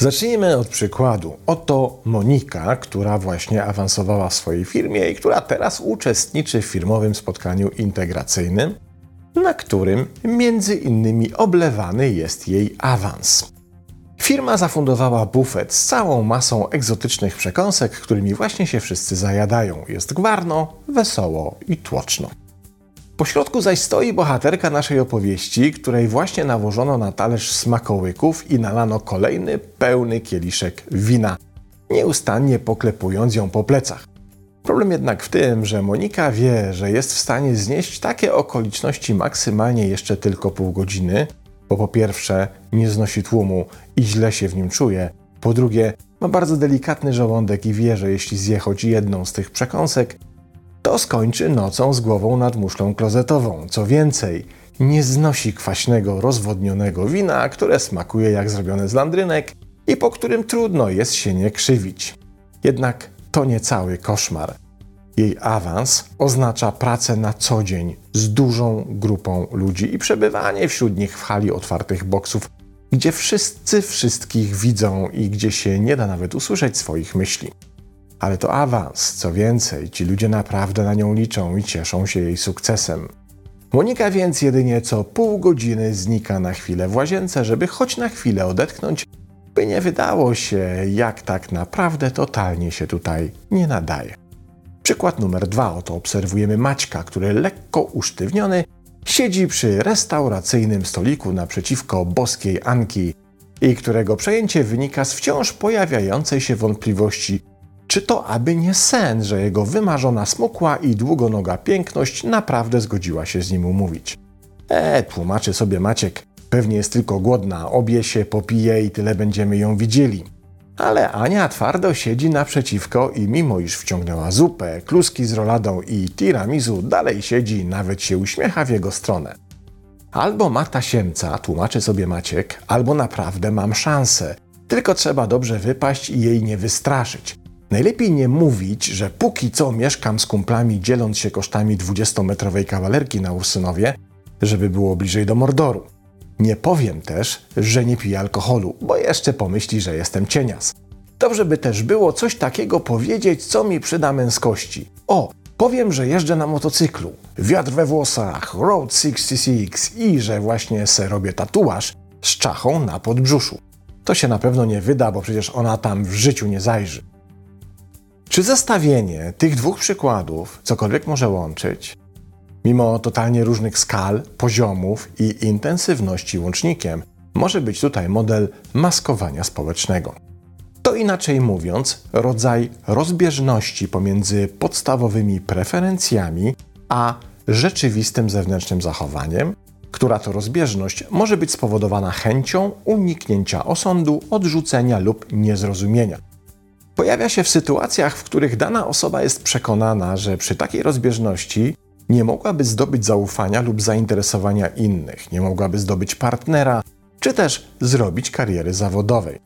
Zacznijmy od przykładu. Oto Monika, która właśnie awansowała w swojej firmie i która teraz uczestniczy w firmowym spotkaniu integracyjnym, na którym między innymi oblewany jest jej awans. Firma zafundowała bufet z całą masą egzotycznych przekąsek, którymi właśnie się wszyscy zajadają. Jest gwarno, wesoło i tłoczno. Po środku zaś stoi bohaterka naszej opowieści, której właśnie nałożono na talerz smakołyków i nalano kolejny pełny kieliszek wina, nieustannie poklepując ją po plecach. Problem jednak w tym, że Monika wie, że jest w stanie znieść takie okoliczności maksymalnie jeszcze tylko pół godziny, bo po pierwsze nie znosi tłumu i źle się w nim czuje, po drugie ma bardzo delikatny żołądek i wie, że jeśli zje choć jedną z tych przekąsek, to skończy nocą z głową nad muszlą klozetową. Co więcej, nie znosi kwaśnego, rozwodnionego wina, które smakuje jak zrobione z landrynek i po którym trudno jest się nie krzywić. Jednak to nie cały koszmar. Jej awans oznacza pracę na co dzień z dużą grupą ludzi i przebywanie wśród nich w hali otwartych boksów, gdzie wszyscy wszystkich widzą i gdzie się nie da nawet usłyszeć swoich myśli. Ale to awans, co więcej, ci ludzie naprawdę na nią liczą i cieszą się jej sukcesem. Monika więc jedynie co pół godziny znika na chwilę w łazience, żeby choć na chwilę odetchnąć, by nie wydało się, jak tak naprawdę totalnie się tutaj nie nadaje. Przykład numer dwa. Oto obserwujemy Maćka, który lekko usztywniony siedzi przy restauracyjnym stoliku naprzeciwko boskiej Anki i którego przejęcie wynika z wciąż pojawiającej się wątpliwości, czy to aby nie sen, że jego wymarzona smukła i długonoga piękność naprawdę zgodziła się z nim umówić. E, tłumaczy sobie Maciek, pewnie jest tylko głodna, obie się, popije i tyle będziemy ją widzieli. Ale Ania twardo siedzi naprzeciwko i mimo iż wciągnęła zupę, kluski z roladą i tiramisu, dalej siedzi nawet się uśmiecha w jego stronę. Albo ma tasiemca, tłumaczy sobie Maciek, albo naprawdę mam szansę. Tylko trzeba dobrze wypaść i jej nie wystraszyć. Najlepiej nie mówić, że póki co mieszkam z kumplami, dzieląc się kosztami 20-metrowej kawalerki na Ursynowie, żeby było bliżej do Mordoru. Nie powiem też, że nie piję alkoholu, bo jeszcze pomyśli, że jestem cienias. Dobrze by też było coś takiego powiedzieć, co mi przyda męskości. O, powiem, że jeżdżę na motocyklu, wiatr we włosach, Road 66 i że właśnie se robię tatuaż z czachą na podbrzuszu. To się na pewno nie wyda, bo przecież ona tam w życiu nie zajrzy. Czy zestawienie tych dwóch przykładów cokolwiek może łączyć? Mimo totalnie różnych skal, poziomów i intensywności łącznikiem, może być tutaj model maskowania społecznego. To inaczej mówiąc, rodzaj rozbieżności pomiędzy podstawowymi preferencjami a rzeczywistym zewnętrznym zachowaniem, która to rozbieżność może być spowodowana chęcią uniknięcia osądu, odrzucenia lub niezrozumienia. Pojawia się w sytuacjach, w których dana osoba jest przekonana, że przy takiej rozbieżności nie mogłaby zdobyć zaufania lub zainteresowania innych, nie mogłaby zdobyć partnera, czy też zrobić kariery zawodowej.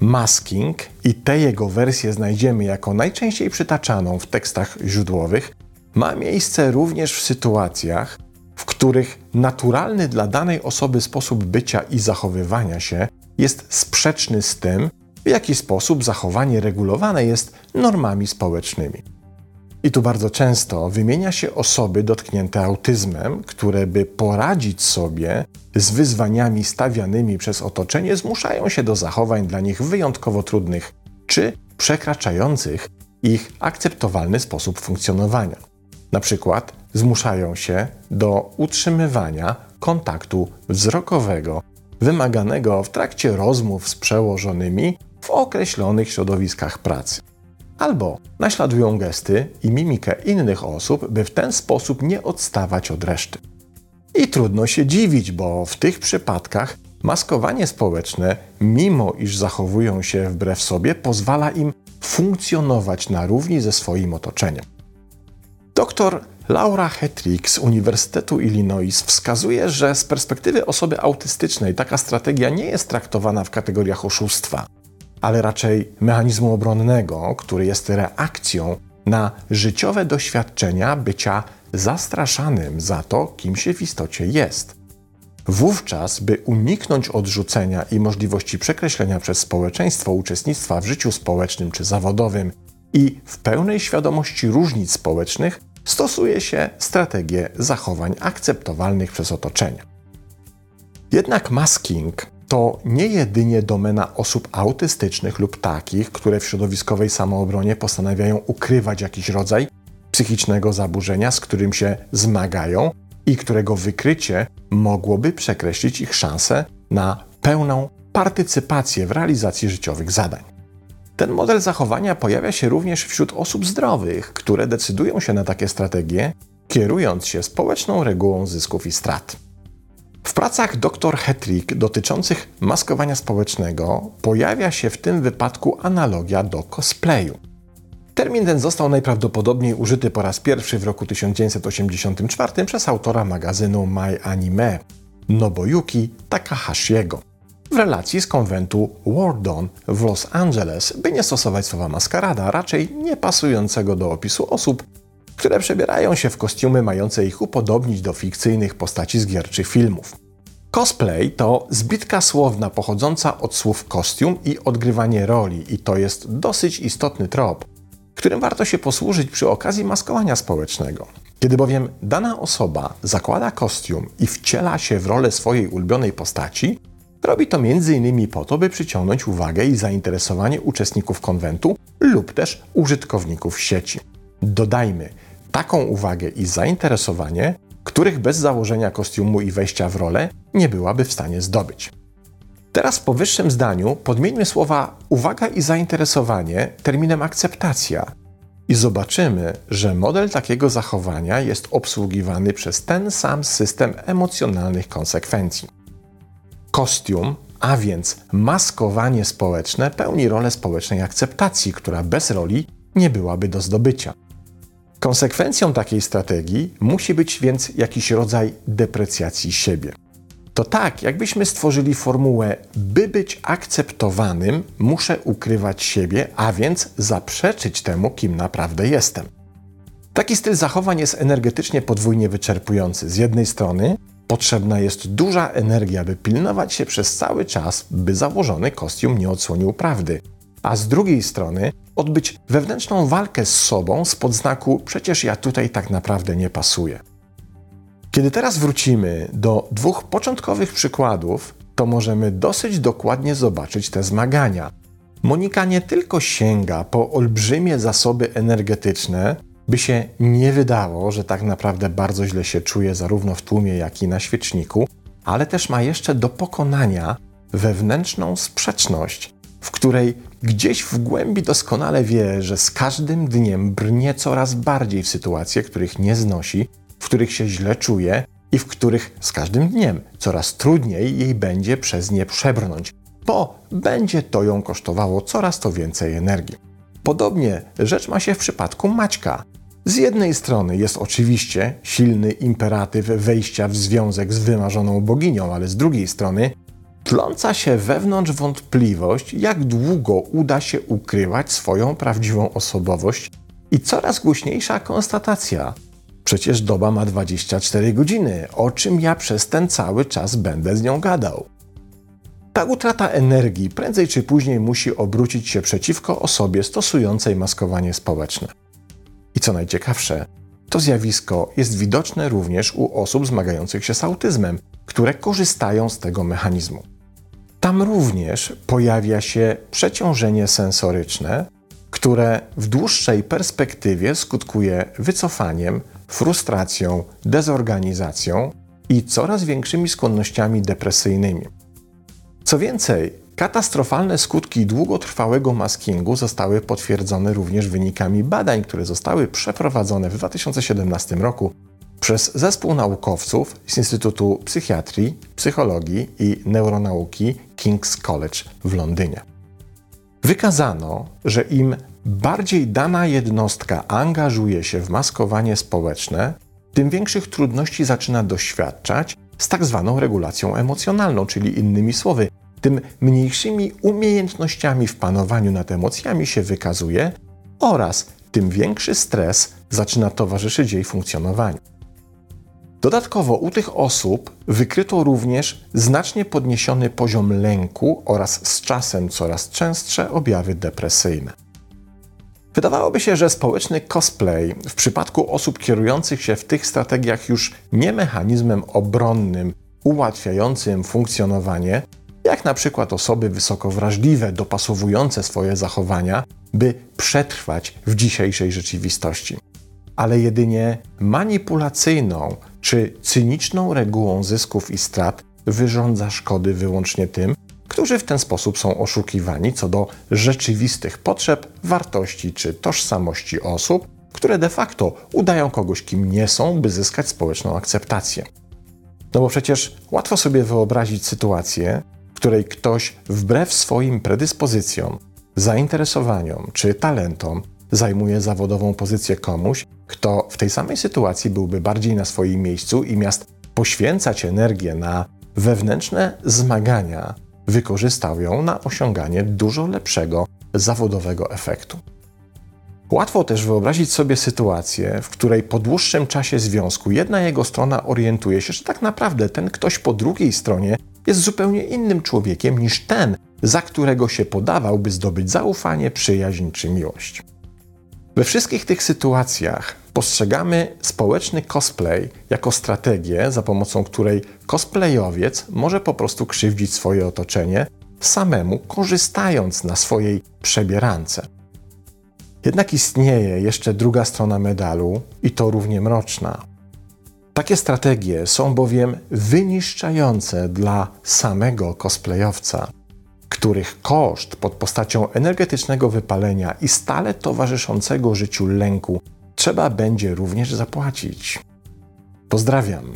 Masking i te jego wersje znajdziemy jako najczęściej przytaczaną w tekstach źródłowych, ma miejsce również w sytuacjach, w których naturalny dla danej osoby sposób bycia i zachowywania się jest sprzeczny z tym, w jaki sposób zachowanie regulowane jest normami społecznymi. I tu bardzo często wymienia się osoby dotknięte autyzmem, które by poradzić sobie z wyzwaniami stawianymi przez otoczenie, zmuszają się do zachowań dla nich wyjątkowo trudnych czy przekraczających ich akceptowalny sposób funkcjonowania. Na przykład zmuszają się do utrzymywania kontaktu wzrokowego wymaganego w trakcie rozmów z przełożonymi w określonych środowiskach pracy. Albo naśladują gesty i mimikę innych osób, by w ten sposób nie odstawać od reszty. I trudno się dziwić, bo w tych przypadkach maskowanie społeczne, mimo iż zachowują się wbrew sobie, pozwala im funkcjonować na równi ze swoim otoczeniem. Doktor Laura Hetrick z Uniwersytetu Illinois wskazuje, że z perspektywy osoby autystycznej taka strategia nie jest traktowana w kategoriach oszustwa, ale raczej mechanizmu obronnego, który jest reakcją na życiowe doświadczenia bycia zastraszanym za to, kim się w istocie jest. Wówczas, by uniknąć odrzucenia i możliwości przekreślenia przez społeczeństwo uczestnictwa w życiu społecznym czy zawodowym i w pełnej świadomości różnic społecznych, stosuje się strategię zachowań akceptowalnych przez otoczenie. Jednak masking to nie jedynie domena osób autystycznych lub takich, które w środowiskowej samoobronie postanawiają ukrywać jakiś rodzaj psychicznego zaburzenia, z którym się zmagają i którego wykrycie mogłoby przekreślić ich szanse na pełną partycypację w realizacji życiowych zadań. Ten model zachowania pojawia się również wśród osób zdrowych, które decydują się na takie strategie, kierując się społeczną regułą zysków i strat. W pracach dr Hetrick dotyczących maskowania społecznego pojawia się w tym wypadku analogia do cosplayu. Termin ten został najprawdopodobniej użyty po raz pierwszy w roku 1984 przez autora magazynu My Anime, Nobuyuki Takahashiego, w relacji z konwentu Wardon w Los Angeles, by nie stosować słowa maskarada, raczej nie pasującego do opisu osób, które przebierają się w kostiumy mające ich upodobnić do fikcyjnych postaci z gier czy filmów. Cosplay to zbitka słowna pochodząca od słów kostium i odgrywanie roli, i to jest dosyć istotny trop, którym warto się posłużyć przy okazji maskowania społecznego. Kiedy bowiem dana osoba zakłada kostium i wciela się w rolę swojej ulubionej postaci, robi to m.in. po to, by przyciągnąć uwagę i zainteresowanie uczestników konwentu lub też użytkowników sieci. Dodajmy, taką uwagę i zainteresowanie, których bez założenia kostiumu i wejścia w rolę nie byłaby w stanie zdobyć. Teraz w powyższym zdaniu podmieńmy słowa uwaga i zainteresowanie terminem akceptacja i zobaczymy, że model takiego zachowania jest obsługiwany przez ten sam system emocjonalnych konsekwencji. Kostium, a więc maskowanie społeczne, pełni rolę społecznej akceptacji, która bez roli nie byłaby do zdobycia. Konsekwencją takiej strategii musi być więc jakiś rodzaj deprecjacji siebie. To tak, jakbyśmy stworzyli formułę, by być akceptowanym, muszę ukrywać siebie, a więc zaprzeczyć temu, kim naprawdę jestem. Taki styl zachowań jest energetycznie podwójnie wyczerpujący. Z jednej strony potrzebna jest duża energia, by pilnować się przez cały czas, by założony kostium nie odsłonił prawdy, a z drugiej strony odbyć wewnętrzną walkę z sobą z podznaku przecież ja tutaj tak naprawdę nie pasuję. Kiedy teraz wrócimy do dwóch początkowych przykładów, to możemy dosyć dokładnie zobaczyć te zmagania. Monika nie tylko sięga po olbrzymie zasoby energetyczne, by się nie wydało, że tak naprawdę bardzo źle się czuje zarówno w tłumie, jak i na świeczniku, ale też ma jeszcze do pokonania wewnętrzną sprzeczność, w której gdzieś w głębi doskonale wie, że z każdym dniem brnie coraz bardziej w sytuacje, których nie znosi, w których się źle czuje i w których z każdym dniem coraz trudniej jej będzie przez nie przebrnąć, bo będzie to ją kosztowało coraz to więcej energii. Podobnie rzecz ma się w przypadku Maćka. Z jednej strony jest oczywiście silny imperatyw wejścia w związek z wymarzoną boginią, ale z drugiej strony tląca się wewnątrz wątpliwość, jak długo uda się ukrywać swoją prawdziwą osobowość i coraz głośniejsza konstatacja. Przecież doba ma 24 godziny, o czym ja przez ten cały czas będę z nią gadał. Ta utrata energii prędzej czy później musi obrócić się przeciwko osobie stosującej maskowanie społeczne. I co najciekawsze, to zjawisko jest widoczne również u osób zmagających się z autyzmem, które korzystają z tego mechanizmu. Tam również pojawia się przeciążenie sensoryczne, które w dłuższej perspektywie skutkuje wycofaniem, frustracją, dezorganizacją i coraz większymi skłonnościami depresyjnymi. Co więcej, katastrofalne skutki długotrwałego maskingu zostały potwierdzone również wynikami badań, które zostały przeprowadzone w 2017 roku przez zespół naukowców z Instytutu Psychiatrii, Psychologii i Neuronauki King's College w Londynie. Wykazano, że im bardziej dana jednostka angażuje się w maskowanie społeczne, tym większych trudności zaczyna doświadczać z tak zwaną regulacją emocjonalną, czyli innymi słowy, tym mniejszymi umiejętnościami w panowaniu nad emocjami się wykazuje oraz tym większy stres zaczyna towarzyszyć jej funkcjonowaniu. Dodatkowo u tych osób wykryto również znacznie podniesiony poziom lęku oraz z czasem coraz częstsze objawy depresyjne. Wydawałoby się, że społeczny cosplay w przypadku osób kierujących się w tych strategiach już nie mechanizmem obronnym ułatwiającym funkcjonowanie, jak na przykład osoby wysoko wrażliwe, dopasowujące swoje zachowania, by przetrwać w dzisiejszej rzeczywistości, ale jedynie manipulacyjną czy cyniczną regułą zysków i strat wyrządza szkody wyłącznie tym, którzy w ten sposób są oszukiwani co do rzeczywistych potrzeb, wartości czy tożsamości osób, które de facto udają kogoś, kim nie są, by zyskać społeczną akceptację. No bo przecież łatwo sobie wyobrazić sytuację, w której ktoś wbrew swoim predyspozycjom, zainteresowaniom czy talentom zajmuje zawodową pozycję komuś, kto w tej samej sytuacji byłby bardziej na swoim miejscu i miast poświęcać energię na wewnętrzne zmagania, wykorzystał ją na osiąganie dużo lepszego zawodowego efektu. Łatwo też wyobrazić sobie sytuację, w której po dłuższym czasie związku jedna jego strona orientuje się, że tak naprawdę ten ktoś po drugiej stronie jest zupełnie innym człowiekiem niż ten, za którego się podawał, by zdobyć zaufanie, przyjaźń czy miłość. We wszystkich tych sytuacjach postrzegamy społeczny cosplay jako strategię, za pomocą której cosplayowiec może po prostu krzywdzić swoje otoczenie, samemu korzystając na swojej przebierance. Jednak istnieje jeszcze druga strona medalu i to równie mroczna. Takie strategie są bowiem wyniszczające dla samego cosplayowca, których koszt pod postacią energetycznego wypalenia i stale towarzyszącego życiu lęku trzeba będzie również zapłacić. Pozdrawiam.